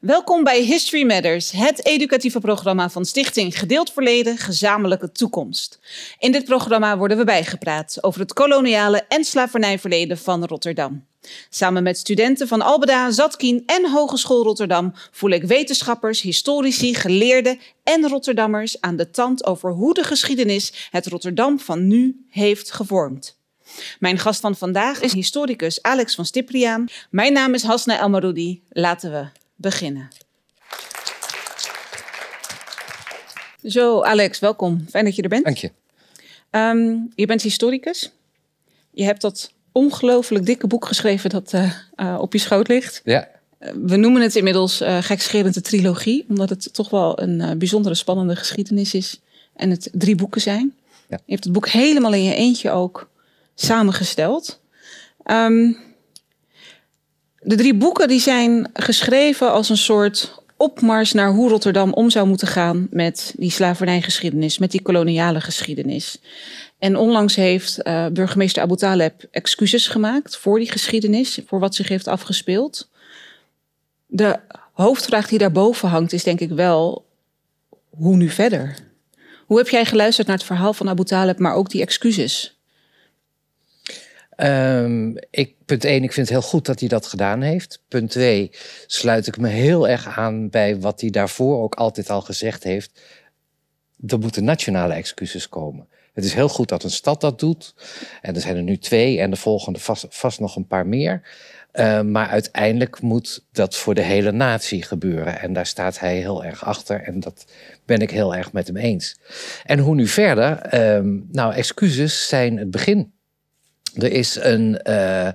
Welkom bij History Matters, het educatieve programma van Stichting Gedeeld Verleden, Gezamenlijke Toekomst. In dit programma worden we bijgepraat over het koloniale en slavernijverleden van Rotterdam. Samen met studenten van Albeda, Zatkien en Hogeschool Rotterdam voel ik wetenschappers, historici, geleerden en Rotterdammers aan de tand over hoe de geschiedenis het Rotterdam van nu heeft gevormd. Mijn gast van vandaag is historicus Alex van Stipriaan. Mijn naam is Hasna Elmaroudi. Laten we beginnen. Zo, Alex, welkom. Fijn dat je er bent. Dank je. Ehm, je bent historicus. Je hebt dat ongelooflijk dikke boek geschreven dat uh, uh, op je schoot ligt. Ja. Uh, we noemen het inmiddels uh, gekscherend de trilogie, omdat het toch wel een bijzondere spannende geschiedenis is en het drie boeken zijn. Ja. Je hebt het boek helemaal in je eentje ook samengesteld. Um, de drie boeken die zijn geschreven als een soort opmars naar hoe Rotterdam om zou moeten gaan met die slavernijgeschiedenis, met die koloniale geschiedenis. En onlangs heeft uh, burgemeester Abu Taleb excuses gemaakt voor die geschiedenis, voor wat zich heeft afgespeeld. De hoofdvraag die daarboven hangt is denk ik wel, hoe nu verder? Hoe heb jij geluisterd naar het verhaal van Abu Taleb, maar ook die excuses? Um, punt 1, ik vind het heel goed dat hij dat gedaan heeft. Punt 2, sluit ik me heel erg aan bij wat hij daarvoor ook altijd al gezegd heeft. Er moeten nationale excuses komen. Het is heel goed dat een stad dat doet. En er zijn er nu twee en de volgende vast, nog een paar meer. Uh, maar uiteindelijk moet dat voor de hele natie gebeuren. En daar staat hij heel erg achter. En dat ben ik heel erg met hem eens. En hoe nu verder? Uh, nou, excuses zijn het begin. Er is een, uh,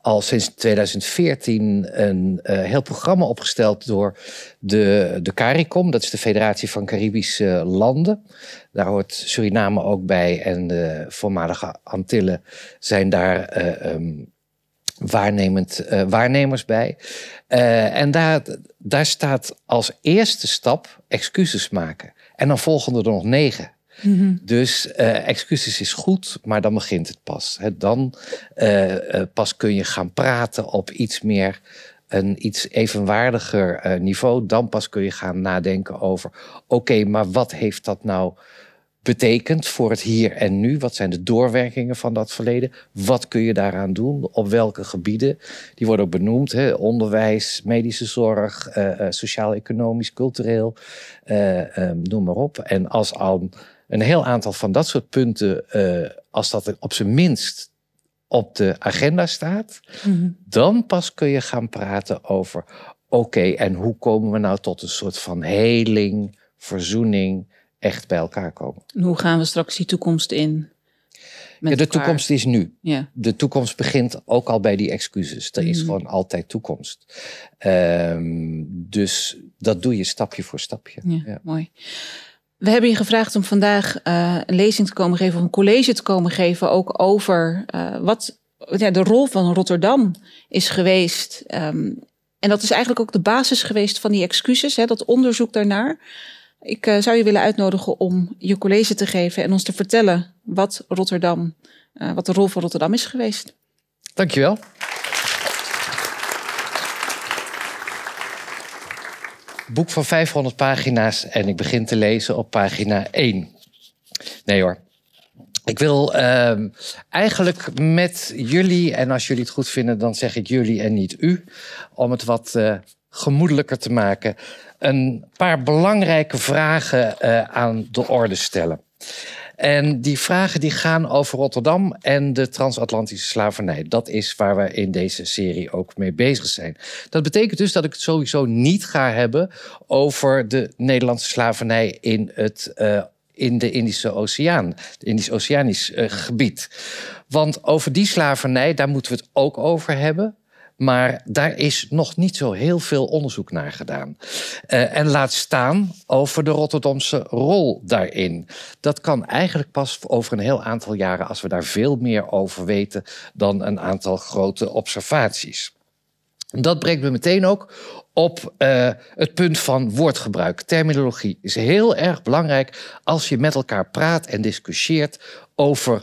al sinds 2014 een uh, heel programma opgesteld door de, de CARICOM, dat is de Federatie van Caribische Landen. Daar hoort Suriname ook bij en de voormalige Antillen zijn daar uh, um, waarnemend, waarnemers bij. en daar, daar staat als eerste stap excuses maken. En dan volgen er nog negen. -hmm. Dus uh, excuses is goed, maar dan begint het pas. Dan uh, uh, pas kun je gaan praten op iets meer een iets evenwaardiger niveau. Dan pas kun je gaan nadenken over: oké, maar wat heeft dat nou betekend voor het hier en nu? Wat zijn de doorwerkingen van dat verleden? Wat kun je daaraan doen? Op welke gebieden? Die worden ook benoemd: hè? onderwijs, medische zorg, sociaal-economisch, cultureel, noem maar op. En als al een heel aantal van dat soort punten, uh, als dat op zijn minst op de agenda staat, mm -hmm. dan pas kun je gaan praten over: oké, okay, en hoe komen we nou tot een soort van heling, verzoening, echt bij elkaar komen? En hoe gaan we straks die toekomst in? Ja, de elkaar? toekomst is nu. Ja. De toekomst begint ook al bij die excuses. Er is mm. gewoon altijd toekomst. Um, dus dat doe je stapje voor stapje. Ja. mooi. We hebben je gevraagd om vandaag uh, een lezing te komen geven, of een college te komen geven, ook over uh, wat ja, de rol van Rotterdam is geweest. Um, en dat is eigenlijk ook de basis geweest van die excuses, hè, dat onderzoek daarnaar. Ik uh, zou je willen uitnodigen om je college te geven en ons te vertellen wat Rotterdam, wat de rol van Rotterdam is geweest. Dankjewel. Boek van 500 pagina's en ik begin te lezen op pagina 1. Nee hoor. Ik wil uh, eigenlijk met jullie, en als jullie het goed vinden, dan zeg ik jullie en niet u, om het wat uh, gemoedelijker te maken, een paar belangrijke vragen uh, aan de orde stellen. En die vragen die gaan over Rotterdam en de transatlantische slavernij. Dat is waar we in deze serie ook mee bezig zijn. Dat betekent dus dat ik het sowieso niet ga hebben over de Nederlandse slavernij in het uh, in de Indische Oceaan, het Indisch-Oceanisch uh, gebied. Want over die slavernij, daar moeten we het ook over hebben. Maar daar is nog niet zo heel veel onderzoek naar gedaan. Uh, en laat staan over de Rotterdamse rol daarin. Dat kan eigenlijk pas over een heel aantal jaren, als we daar veel meer over weten dan een aantal grote observaties. Dat brengt me meteen ook op uh, het punt van woordgebruik. Terminologie is heel erg belangrijk als je met elkaar praat en discussieert over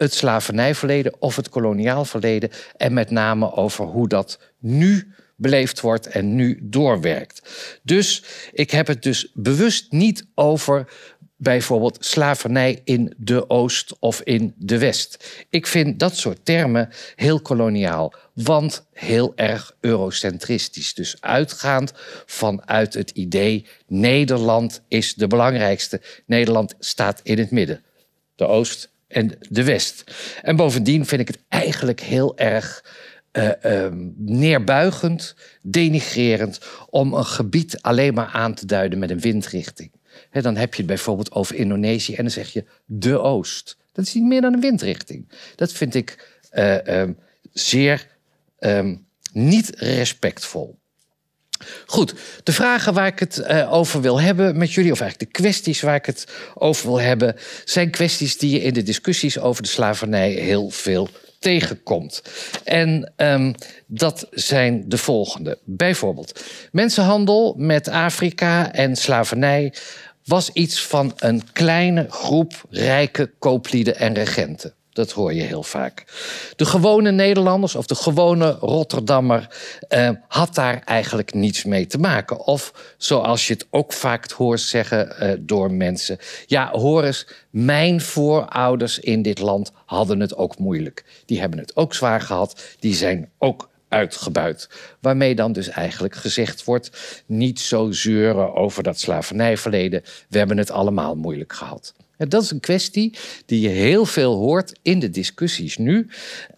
het slavernijverleden of het koloniaal verleden. En met name over hoe dat nu beleefd wordt en nu doorwerkt. Dus ik heb het dus bewust niet over bijvoorbeeld slavernij in de Oost of in de West. Ik vind dat soort termen heel koloniaal, want heel erg eurocentristisch. Dus uitgaand vanuit het idee Nederland is de belangrijkste. Nederland staat in het midden. De Oost en de West. En bovendien vind ik het eigenlijk heel erg uh, neerbuigend, denigrerend om een gebied alleen maar aan te duiden met een windrichting dan heb je het bijvoorbeeld over Indonesië en dan zeg je de Oost. Dat is niet meer dan een windrichting. Dat vind ik uh, um, zeer um, niet respectvol. Goed, de vragen waar ik het uh, over wil hebben met jullie, of eigenlijk de kwesties waar ik het over wil hebben, zijn kwesties die je in de discussies over de slavernij heel veel tegenkomt. En um, dat zijn de volgende. Bijvoorbeeld mensenhandel met Afrika en slavernij was iets van een kleine groep rijke kooplieden en regenten. Dat hoor je heel vaak. De gewone Nederlanders of de gewone Rotterdammer eh, had daar eigenlijk niets mee te maken. Of zoals je het ook vaak hoort zeggen eh, door mensen. Ja, hoor eens, mijn voorouders in dit land hadden het ook moeilijk. Die hebben het ook zwaar gehad. Die zijn ook uitgebuit. Waarmee dan dus eigenlijk gezegd wordt: niet zo zeuren over dat slavernijverleden. We hebben het allemaal moeilijk gehad. Dat is een kwestie die je heel veel hoort in de discussies nu.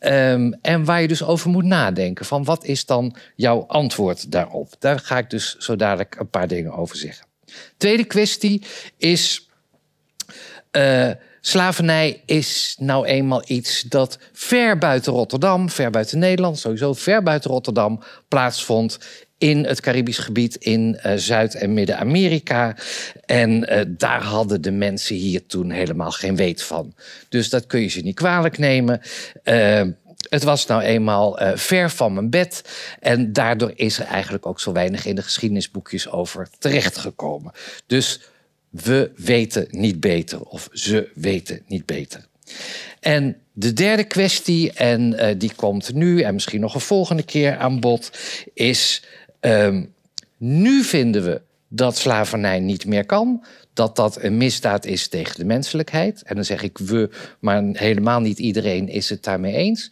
Um, en waar je dus over moet nadenken: van wat is dan jouw antwoord daarop? Daar ga ik dus zo dadelijk een paar dingen over zeggen. Tweede kwestie is. Uh, Slavernij is nou eenmaal iets dat ver buiten Rotterdam, ver buiten Nederland, sowieso ver buiten Rotterdam plaatsvond in het Caribisch gebied in uh, Zuid- en Midden-Amerika. En uh, daar hadden de mensen hier toen helemaal geen weet van. Dus dat kun je ze niet kwalijk nemen. Uh, het was nou eenmaal ver van mijn bed. En daardoor is er eigenlijk ook zo weinig in de geschiedenisboekjes over terechtgekomen. Dus we weten niet beter of ze weten niet beter. En de derde kwestie, en die komt nu en misschien nog een volgende keer aan bod, is um, nu vinden we dat slavernij niet meer kan, dat dat een misdaad is tegen de menselijkheid. En dan zeg ik we, maar helemaal niet iedereen is het daarmee eens.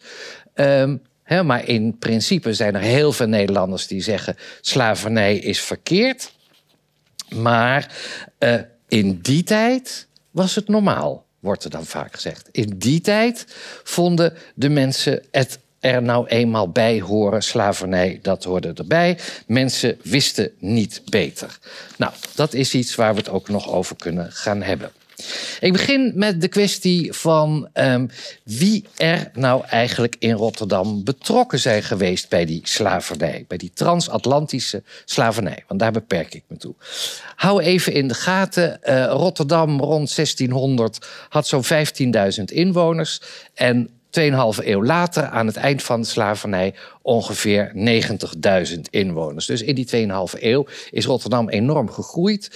He, maar in principe zijn er heel veel Nederlanders die zeggen slavernij is verkeerd. Maar uh, in die tijd was het normaal, wordt er dan vaak gezegd. In die tijd vonden de mensen het er nou eenmaal bij horen. Slavernij, dat hoorde erbij. Mensen wisten niet beter. Nou, dat is iets waar we het ook nog over kunnen gaan hebben. Ik begin met de kwestie van um, wie er nou eigenlijk in Rotterdam betrokken zijn geweest bij die slavernij, bij die transatlantische slavernij. Want daar beperk ik me toe. Hou even in de gaten, uh, Rotterdam rond 1600 had zo'n 15.000 inwoners en 2,5 eeuw later, aan het eind van de slavernij, ongeveer 90.000 inwoners. Dus in die 2,5 eeuw is Rotterdam enorm gegroeid,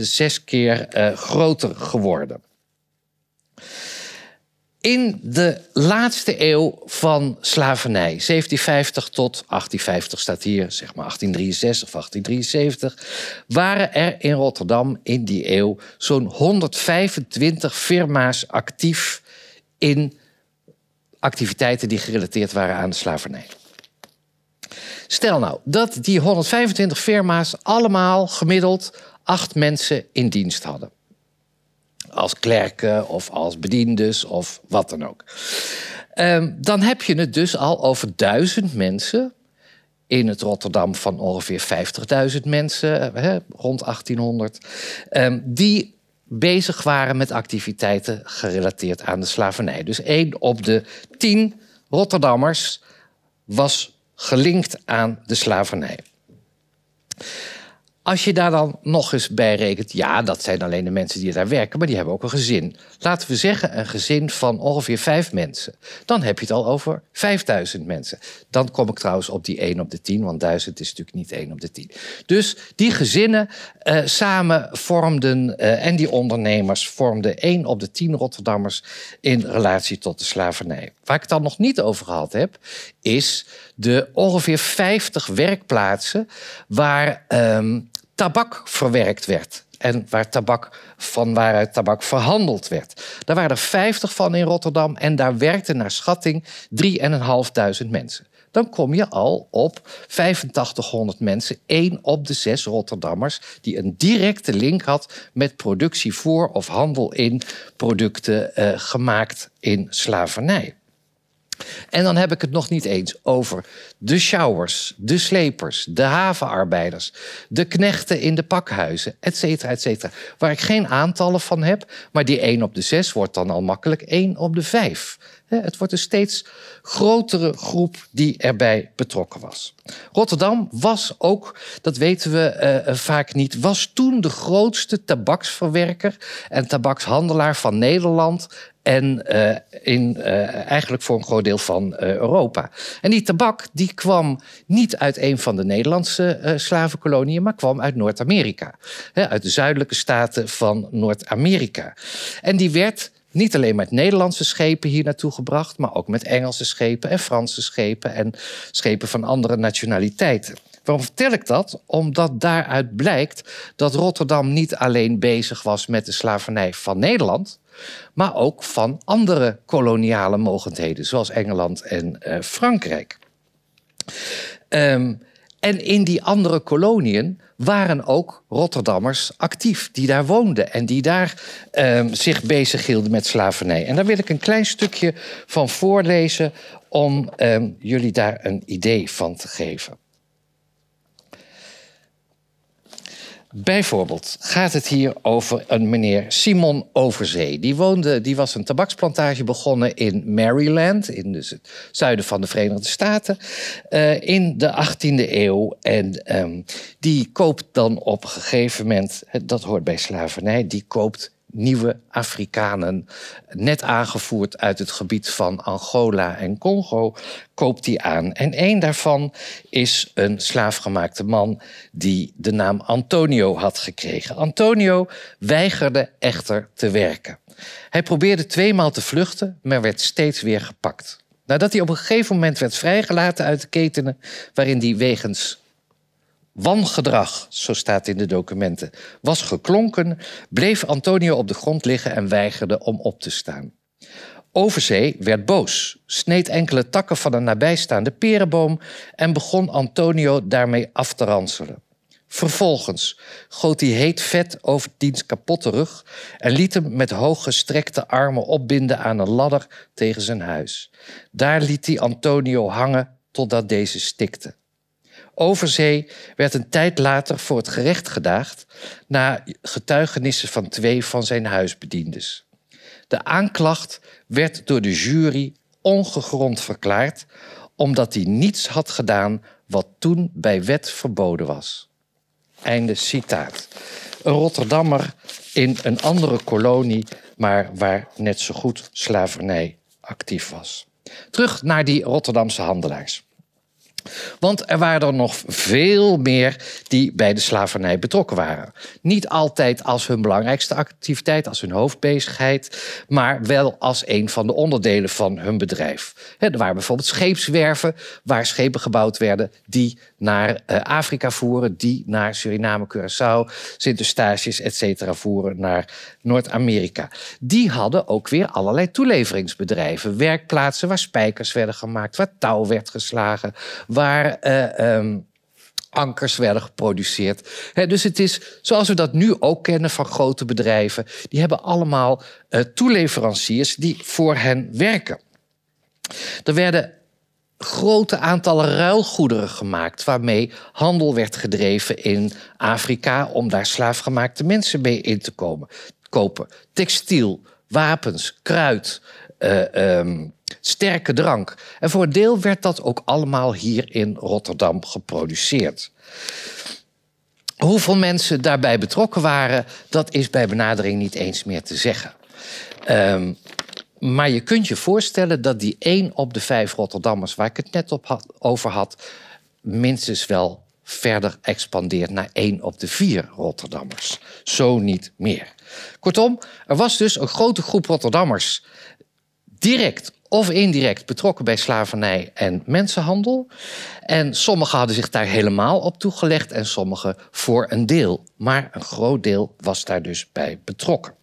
zes keer uh, groter geworden. In de laatste eeuw van slavernij, 1750 tot 1850 staat hier, zeg maar 1863 of 1873, waren er in Rotterdam in die eeuw zo'n 125 firma's actief in activiteiten die gerelateerd waren aan de slavernij. Stel nou dat die 125 firma's allemaal gemiddeld acht mensen in dienst hadden. Als klerken of als bediendes of wat dan ook. Um, dan heb je het dus al over duizend mensen in het Rotterdam van ongeveer 50.000 mensen, hè, rond 1800, um, die bezig waren met activiteiten gerelateerd aan de slavernij. Dus één op de tien Rotterdammers was gelinkt aan de slavernij. Als je daar dan nog eens bij rekent, ja, dat zijn alleen de mensen die daar werken, maar die hebben ook een gezin. Laten we zeggen een gezin van ongeveer vijf mensen. Dan heb je het al over 5000 mensen. Dan kom ik trouwens op die 1 op de 10, want 1000 is natuurlijk niet 1 op de 10. Dus die gezinnen uh, samen vormden, uh, en die ondernemers vormden 1 op de 10 Rotterdammers in relatie tot de slavernij. Waar ik het dan nog niet over gehad heb, is de ongeveer 50 werkplaatsen waar ehm, tabak verwerkt werd. En waar tabak, van waaruit tabak verhandeld werd. Daar waren er 50 van in Rotterdam en daar werkten naar schatting 3.500 mensen dan kom je al op 8500 mensen, één op de zes Rotterdammers, die een directe link had met productie voor of handel in producten uh, gemaakt in slavernij. En dan heb ik het nog niet eens over de showers, de slepers, de havenarbeiders, de knechten in de pakhuizen, et cetera, et cetera. Waar ik geen aantallen van heb, maar die 1 op de 6 wordt dan al makkelijk 1 op de 5. Het wordt een steeds grotere groep die erbij betrokken was. Rotterdam was ook, dat weten we uh, vaak niet, was toen de grootste tabaksverwerker en tabakshandelaar van Nederland en uh, in, eigenlijk voor een groot deel van Europa. En die tabak die kwam niet uit een van de Nederlandse slavenkoloniën, maar kwam uit Noord-Amerika. Uit de zuidelijke staten van Noord-Amerika. En die werd niet alleen met Nederlandse schepen hier naartoe gebracht, maar ook met Engelse schepen en Franse schepen en schepen van andere nationaliteiten. Waarom vertel ik dat? Omdat daaruit blijkt dat Rotterdam niet alleen bezig was met de slavernij van Nederland, maar ook van andere koloniale mogendheden, zoals Engeland en uh, Frankrijk. Um, en in die andere koloniën waren ook Rotterdammers actief, die daar woonden en die daar um, zich bezig hielden met slavernij. En daar wil ik een klein stukje van voorlezen om um, jullie daar een idee van te geven. Bijvoorbeeld gaat het hier over een meneer Simon Overzee. Die, woonde, die was een tabaksplantage begonnen in Maryland, in dus het zuiden van de Verenigde Staten, uh, in de 18e eeuw. En um, die koopt dan op een gegeven moment, dat hoort bij slavernij, die koopt nieuwe Afrikanen, net aangevoerd uit het gebied van Angola en Congo, koopt hij aan. En één daarvan is een slaafgemaakte man die de naam Antonio had gekregen. Antonio weigerde echter te werken. Hij probeerde tweemaal te vluchten, maar werd steeds weer gepakt. Nadat hij op een gegeven moment werd vrijgelaten uit de ketenen waarin hij wegens wangedrag, zo staat in de documenten, was geklonken, bleef Antonio op de grond liggen en weigerde om op te staan. Overzee werd boos, sneed enkele takken van een nabijstaande perenboom en begon Antonio daarmee af te ranselen. Vervolgens goot hij heet vet over diens kapotte rug en liet hem met hooggestrekte armen opbinden aan een ladder tegen zijn huis. Daar liet hij Antonio hangen totdat deze stikte. Overzee werd een tijd later voor het gerecht gedaagd na getuigenissen van twee van zijn huisbediendes. De aanklacht werd door de jury ongegrond verklaard omdat hij niets had gedaan wat toen bij wet verboden was. Einde citaat. Een Rotterdammer in een andere kolonie, maar waar net zo goed slavernij actief was. Terug naar die Rotterdamse handelaars. Want er waren er nog veel meer die bij de slavernij betrokken waren. Niet altijd als hun belangrijkste activiteit, als hun hoofdbezigheid, maar wel als een van de onderdelen van hun bedrijf. Er waren bijvoorbeeld scheepswerven waar schepen gebouwd werden die naar eh, Afrika voeren, die naar Suriname, Curaçao, Sint-Eustatius, etc. voeren naar Noord-Amerika. Die hadden ook weer allerlei toeleveringsbedrijven, werkplaatsen waar spijkers werden gemaakt, waar touw werd geslagen waar uh, um, ankers werden geproduceerd. dus het is zoals we dat nu ook kennen van grote bedrijven. Die hebben allemaal uh, toeleveranciers die voor hen werken. Er werden grote aantallen ruilgoederen gemaakt waarmee handel werd gedreven in Afrika om daar slaafgemaakte mensen mee in te komen, kopen. Textiel, wapens, kruid, uh, um, sterke drank. En voor een deel werd dat ook allemaal hier in Rotterdam geproduceerd. Hoeveel mensen daarbij betrokken waren, dat is bij benadering niet eens meer te zeggen. Um, maar je kunt je voorstellen dat die één op de vijf Rotterdammers, waar ik het net op had, over had, minstens wel verder expandeert naar één op de vier Rotterdammers. Zo niet meer. Kortom, er was dus een grote groep Rotterdammers direct of indirect betrokken bij slavernij en mensenhandel. En sommigen hadden zich daar helemaal op toegelegd en sommigen voor een deel. Maar een groot deel was daar dus bij betrokken.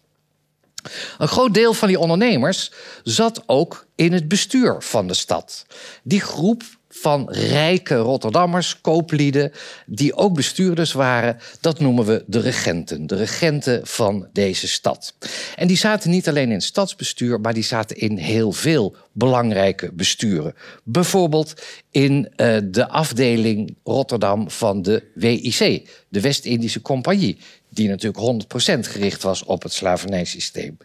Een groot deel van die ondernemers zat ook in het bestuur van de stad. Die groep van rijke Rotterdammers, kooplieden, die ook bestuurders waren. Dat noemen we de regenten, de regenten van deze stad. En die zaten niet alleen in stadsbestuur, maar die zaten in heel veel belangrijke besturen. Bijvoorbeeld in uh, de afdeling Rotterdam van de WIC, de West-Indische Compagnie die natuurlijk 100% gericht was op het slavernijsysteem.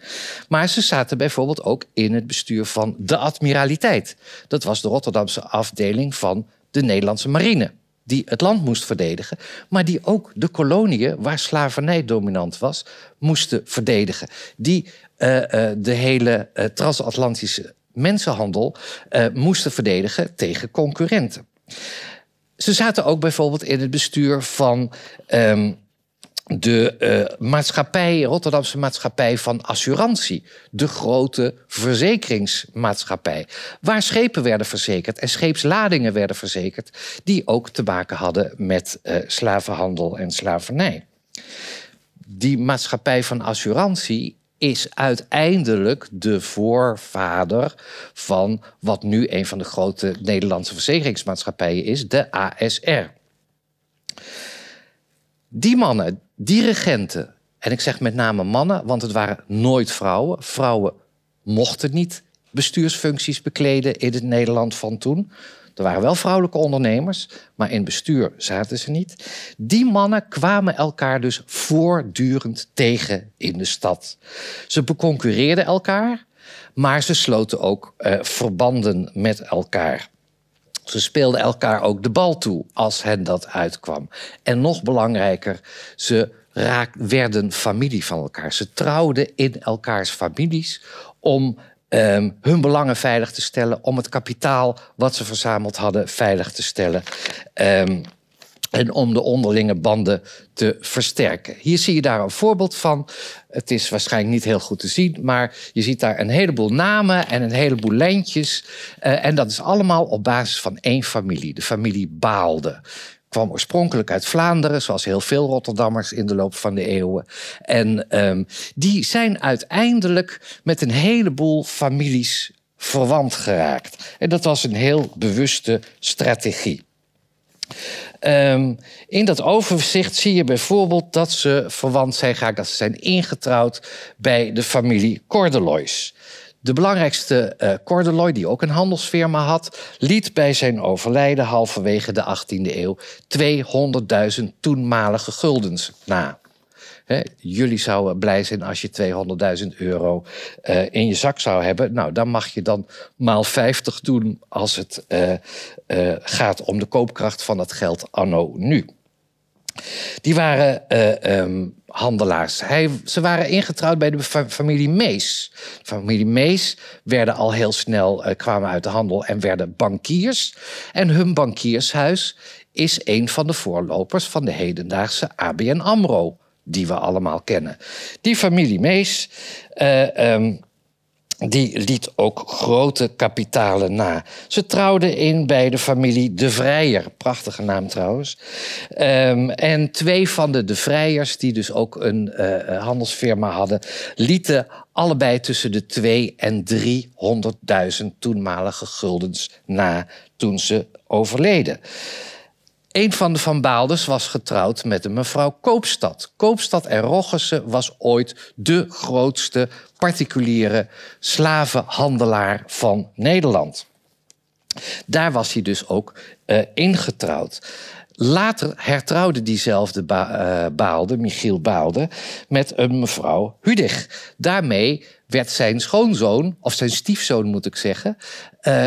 Maar ze zaten bijvoorbeeld ook in het bestuur van de admiraliteit. Dat was de Rotterdamse afdeling van de Nederlandse marine. Die het land moest verdedigen, maar die ook de koloniën, waar slavernij dominant was, moesten verdedigen. Die uh, uh, de hele uh, transatlantische mensenhandel moesten verdedigen tegen concurrenten. Ze zaten ook bijvoorbeeld in het bestuur van um, de uh, maatschappij, Rotterdamse maatschappij van assurantie. De grote verzekeringsmaatschappij. Waar schepen werden verzekerd en scheepsladingen werden verzekerd. die ook te maken hadden met uh, slavenhandel en slavernij. Die maatschappij van assurantie is uiteindelijk de voorvader van wat nu een van de grote Nederlandse verzekeringsmaatschappijen is, de ASR. Die mannen dirigenten, en ik zeg met name mannen, want het waren nooit vrouwen. Vrouwen mochten niet bestuursfuncties bekleden in het Nederland van toen. Er waren wel vrouwelijke ondernemers, maar in bestuur zaten ze niet. Die mannen kwamen elkaar dus voortdurend tegen in de stad. Ze beconcurreerden elkaar, maar ze sloten ook uh, verbanden met elkaar. Ze speelden elkaar ook de bal toe als hen dat uitkwam. En nog belangrijker, ze raak, werden familie van elkaar. Ze trouwden in elkaars families om um, hun belangen veilig te stellen, om het kapitaal wat ze verzameld hadden veilig te stellen. Um, en om de onderlinge banden te versterken. Hier zie je daar een voorbeeld van. Het is waarschijnlijk niet heel goed te zien, maar je ziet daar een heleboel namen en een heleboel lijntjes. Uh, en dat is allemaal op basis van één familie, de familie Baalde kwam oorspronkelijk uit Vlaanderen, zoals heel veel Rotterdammers in de loop van de eeuwen. En um, die zijn uiteindelijk met een heleboel families verwant geraakt. En dat was een heel bewuste strategie. Um, in dat overzicht zie je bijvoorbeeld dat ze verwant zijn geraakt, dat ze zijn ingetrouwd bij de familie Cordelois. De belangrijkste uh, Cordeloy, die ook een handelsfirma had, liet bij zijn overlijden halverwege de 18e eeuw 200.000 toenmalige guldens na. He, jullie zouden blij zijn als je 200.000 euro uh, in je zak zou hebben. Nou, dan mag je dan maal 50 doen als het uh, uh, gaat om de koopkracht van dat geld anno nu. Die waren um, handelaars. Hij, ze waren ingetrouwd bij de familie Mees. De familie Mees werden al heel snel, kwamen uit de handel en werden bankiers. En hun bankiershuis is een van de voorlopers van de hedendaagse ABN AMRO die we allemaal kennen. Die familie Mees uh, um, die liet ook grote kapitalen na. Ze trouwden in bij de familie De Vrijer. Prachtige naam trouwens. Um, en twee van de De Vrijers, die dus ook een uh, handelsfirma hadden... lieten allebei tussen de 2 en 300.000 toenmalige guldens na toen ze overleden. Een van de Van Baalders was getrouwd met een mevrouw Koopstad. Koopstad en Roggesen was ooit de grootste particuliere slavenhandelaar van Nederland. Daar was hij dus ook uh, ingetrouwd. Later hertrouwde diezelfde ba uh, Baalde, Michiel Baalde, met een mevrouw Hudig. Daarmee werd zijn schoonzoon, of zijn stiefzoon moet ik zeggen, uh,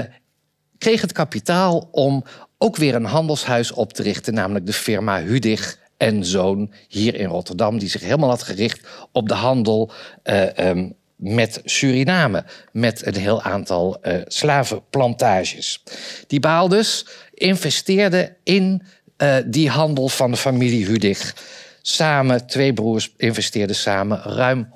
kreeg het kapitaal om ook weer een handelshuis op te richten, namelijk de firma Hudig en Zoon hier in Rotterdam, die zich helemaal had gericht op de handel uh, um, met Suriname, met een heel aantal uh, slavenplantages. Die Baal dus investeerde in uh, die handel van de familie Hudig. Samen, twee broers investeerden samen ruim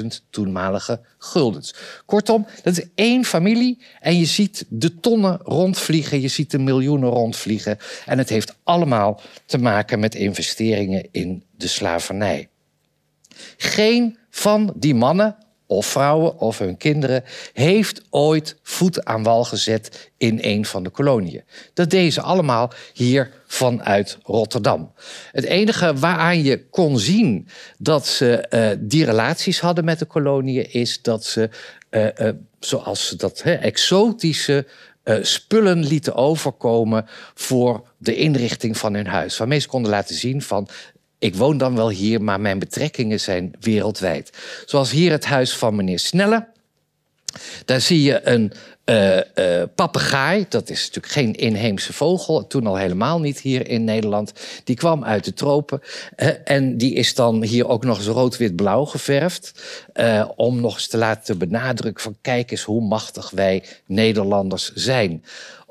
100.000 toenmalige guldens. Kortom, dat is één familie en je ziet de tonnen rondvliegen, je ziet de miljoenen rondvliegen. En het heeft allemaal te maken met investeringen in de slavernij. Geen van die mannen of vrouwen of hun kinderen heeft ooit voet aan wal gezet in een van de koloniën. Dat deden ze allemaal hier vanuit Rotterdam. Het enige waaraan je kon zien dat ze uh, die relaties hadden met de koloniën is dat ze, uh, uh, zoals ze dat exotische spullen lieten overkomen voor de inrichting van hun huis. Waarmee ze konden laten zien van ik woon dan wel hier, maar mijn betrekkingen zijn wereldwijd. Zoals hier het huis van meneer Snelle. Daar zie je een uh, papegaai, dat is natuurlijk geen inheemse vogel, toen al helemaal niet hier in Nederland. Die kwam uit de tropen uh, en die is dan hier ook nog eens rood-wit-blauw geverfd. om nog eens te laten benadrukken van kijk eens hoe machtig wij Nederlanders zijn.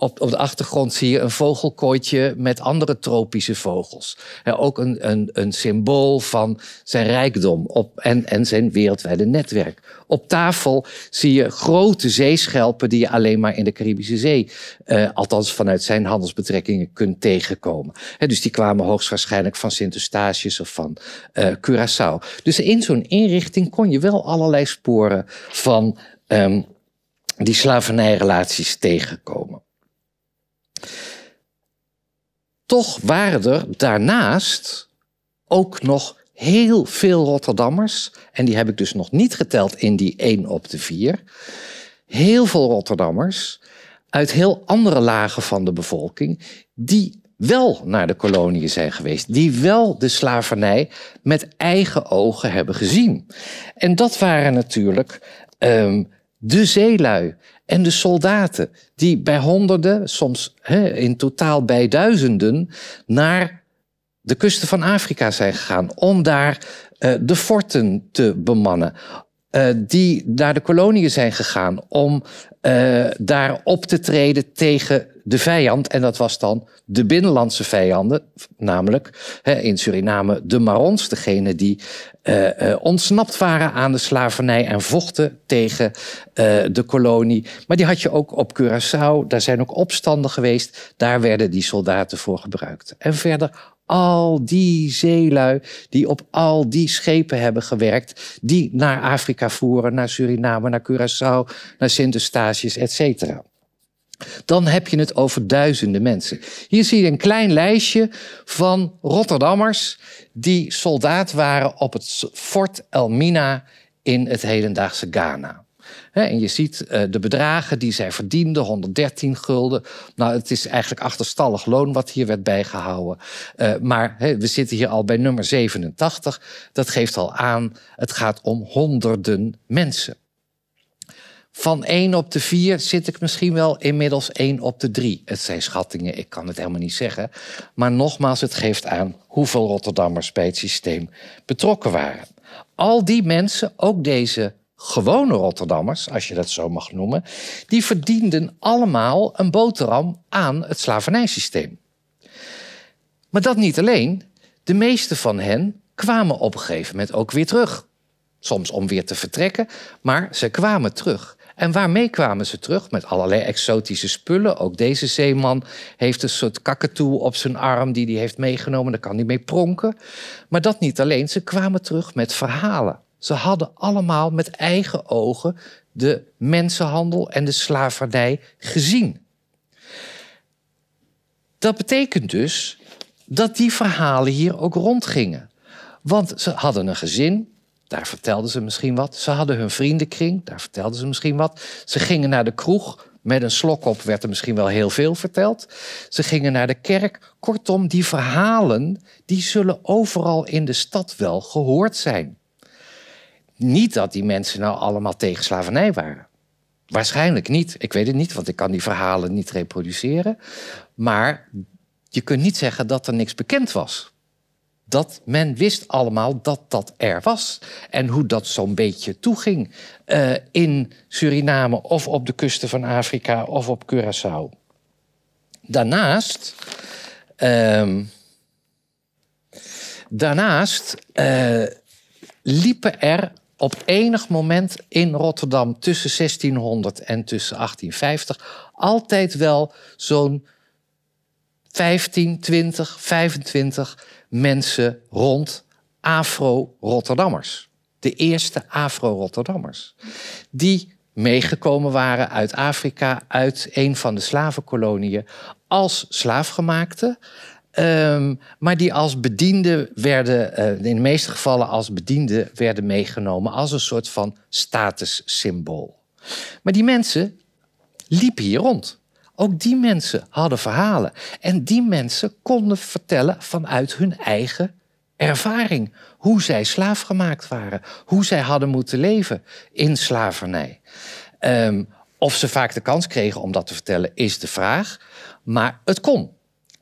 Op, op de achtergrond zie je een vogelkooitje met andere tropische vogels. ook een, een, een symbool van zijn rijkdom op, en, en zijn wereldwijde netwerk. Op tafel zie je grote zeeschelpen die je alleen maar in de Caribische Zee, uh, althans vanuit zijn handelsbetrekkingen, kunt tegenkomen. dus die kwamen hoogstwaarschijnlijk van Sint-Eustatius of van uh, Curaçao. Dus in zo'n inrichting kon je wel allerlei sporen van um, die slavernijrelaties tegenkomen. Toch waren er daarnaast ook nog heel veel Rotterdammers, en die heb ik dus nog niet geteld in die 1 op de 4, heel veel Rotterdammers uit heel andere lagen van de bevolking, die wel naar de koloniën zijn geweest, die wel de slavernij met eigen ogen hebben gezien. En dat waren natuurlijk um, de zeelui en de soldaten, die bij honderden, soms he, in totaal bij duizenden, naar de kusten van Afrika zijn gegaan om daar uh, de forten te bemannen. Uh, die naar de koloniën zijn gegaan om uh, daar op te treden tegen de vijand. En dat was dan de binnenlandse vijanden, namelijk in Suriname de Marons, degene die uh, ontsnapt waren aan de slavernij en vochten tegen de kolonie. Maar die had je ook op Curaçao, daar zijn ook opstanden geweest, daar werden die soldaten voor gebruikt. En verder al die zeelui die op al die schepen hebben gewerkt, die naar Afrika voeren, naar Suriname, naar Curaçao, naar Sint-Eustatius, et cetera. Dan heb je het over duizenden mensen. Hier zie je een klein lijstje van Rotterdammers die soldaat waren op het Fort Elmina in het hedendaagse Ghana. En je ziet uh, de bedragen die zij verdienden, 113 gulden. Nou, het is eigenlijk achterstallig loon wat hier werd bijgehouden. Uh, maar we zitten hier al bij nummer 87. Dat geeft al aan, het gaat om honderden mensen. Van 1 op de 4 zit ik misschien wel inmiddels 1 op de 3. Het zijn schattingen, ik kan het helemaal niet zeggen. Maar nogmaals, het geeft aan hoeveel Rotterdammers bij het systeem betrokken waren. Al die mensen, ook deze gewone Rotterdammers, als je dat zo mag noemen, die verdienden allemaal een boterham aan het slavernijsysteem. Maar dat niet alleen. De meeste van hen kwamen op een gegeven moment ook weer terug. Soms om weer te vertrekken, maar ze kwamen terug. En waarmee kwamen ze terug? Met allerlei exotische spullen. Ook deze zeeman heeft een soort kakatoe op zijn arm die hij heeft meegenomen. Daar kan hij mee pronken. Maar dat niet alleen, ze kwamen terug met verhalen. Ze hadden allemaal met eigen ogen de mensenhandel en de slavernij gezien. Dat betekent dus dat die verhalen hier ook rondgingen. Want ze hadden een gezin, daar vertelden ze misschien wat. Ze hadden hun vriendenkring, daar vertelden ze misschien wat. Ze gingen naar de kroeg, met een slok op werd er misschien wel heel veel verteld. Ze gingen naar de kerk. Kortom, die verhalen die zullen overal in de stad wel gehoord zijn. Niet dat die mensen nou allemaal tegen slavernij waren. Waarschijnlijk niet. Ik weet het niet, want ik kan die verhalen niet reproduceren. Maar je kunt niet zeggen dat er niks bekend was dat men wist allemaal dat dat er was. En hoe dat zo'n beetje toeging uh, in Suriname of op de kusten van Afrika of op Curaçao. Daarnaast, um, Daarnaast uh, liepen er op enig moment in Rotterdam tussen 1600 en tussen 1850 altijd wel zo'n 15, 20, 25 mensen rond Afro-Rotterdammers. De eerste Afro-Rotterdammers. Die meegekomen waren uit Afrika, uit een van de slavenkoloniën, als slaafgemaakte. Um, maar die als bediende werden, uh, in de meeste gevallen als bediende werden meegenomen als een soort van statussymbool. Maar die mensen liepen hier rond. Ook die mensen hadden verhalen. En die mensen konden vertellen vanuit hun eigen ervaring. Hoe zij slaafgemaakt waren. Hoe zij hadden moeten leven in slavernij. Um, of ze vaak de kans kregen om dat te vertellen, is de vraag. Maar het kon.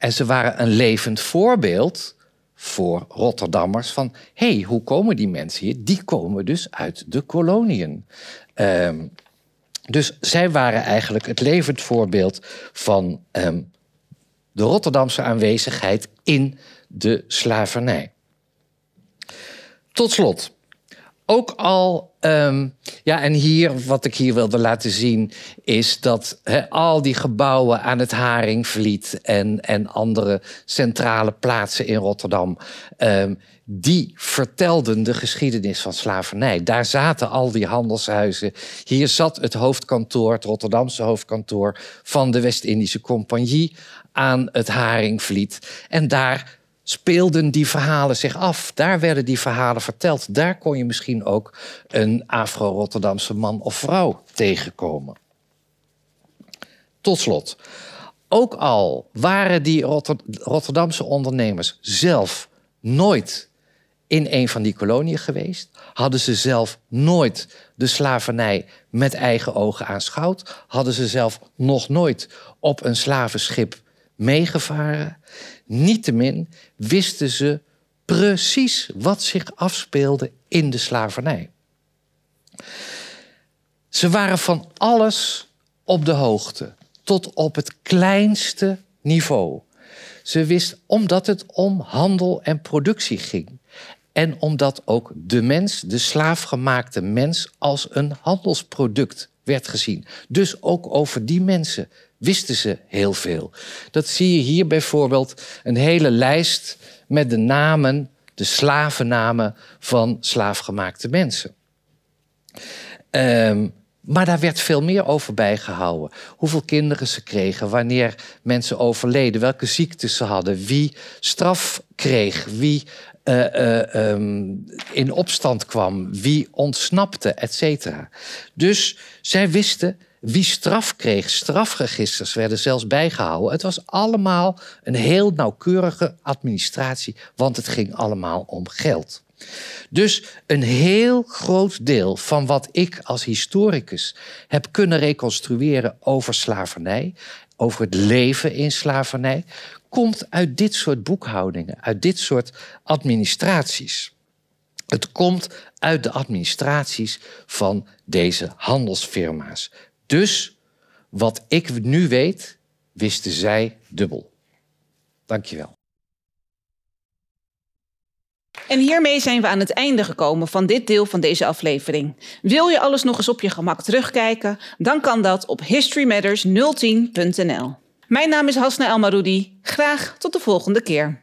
En ze waren een levend voorbeeld voor Rotterdammers van... hé, hey, hoe komen die mensen hier? Die komen dus uit de koloniën. Um, dus zij waren eigenlijk het levend voorbeeld van um, de Rotterdamse aanwezigheid in de slavernij. Tot slot, ook al, um, ja, en hier, wat ik hier wilde laten zien, is dat al die gebouwen aan het Haringvliet en, en andere centrale plaatsen in Rotterdam, um, die vertelden de geschiedenis van slavernij. Daar zaten al die handelshuizen. Hier zat het hoofdkantoor, het Rotterdamse hoofdkantoor van de West-Indische Compagnie aan het Haringvliet. En daar speelden die verhalen zich af. Daar werden die verhalen verteld. Daar kon je misschien ook een Afro-Rotterdamse man of vrouw tegenkomen. Tot slot, ook al waren die Rotterdamse ondernemers zelf nooit in een van die koloniën geweest, hadden ze zelf nooit de slavernij met eigen ogen aanschouwd, hadden ze zelf nog nooit op een slavenschip meegevaren. Niettemin wisten ze precies wat zich afspeelde in de slavernij. Ze waren van alles op de hoogte, tot op het kleinste niveau. Ze wist omdat het om handel en productie ging. En omdat ook de mens, de slaafgemaakte mens, als een handelsproduct werd gezien. Dus ook over die mensen wisten ze heel veel. Dat zie je hier bijvoorbeeld een hele lijst met de namen, de slavennamen van slaafgemaakte mensen. Um, maar daar werd veel meer over bijgehouden. Hoeveel kinderen ze kregen, wanneer mensen overleden, welke ziektes ze hadden, wie straf kreeg, wie uh, uh, um, in opstand kwam, wie ontsnapte, et. Dus zij wisten wie straf kreeg. Strafregisters werden zelfs bijgehouden. Het was allemaal een heel nauwkeurige administratie, want het ging allemaal om geld. Dus een heel groot deel van wat ik als historicus heb kunnen reconstrueren over slavernij, over het leven in slavernij, komt uit dit soort boekhoudingen, uit dit soort administraties. Het komt uit de administraties van deze handelsfirma's. Dus wat ik nu weet, wisten zij dubbel. Dankjewel. En hiermee zijn we aan het einde gekomen van dit deel van deze aflevering. Wil je alles nog eens op je gemak terugkijken? Dan kan dat op historymatters010.nl. Mijn naam is Hasna Elmaroudi. Graag tot de volgende keer.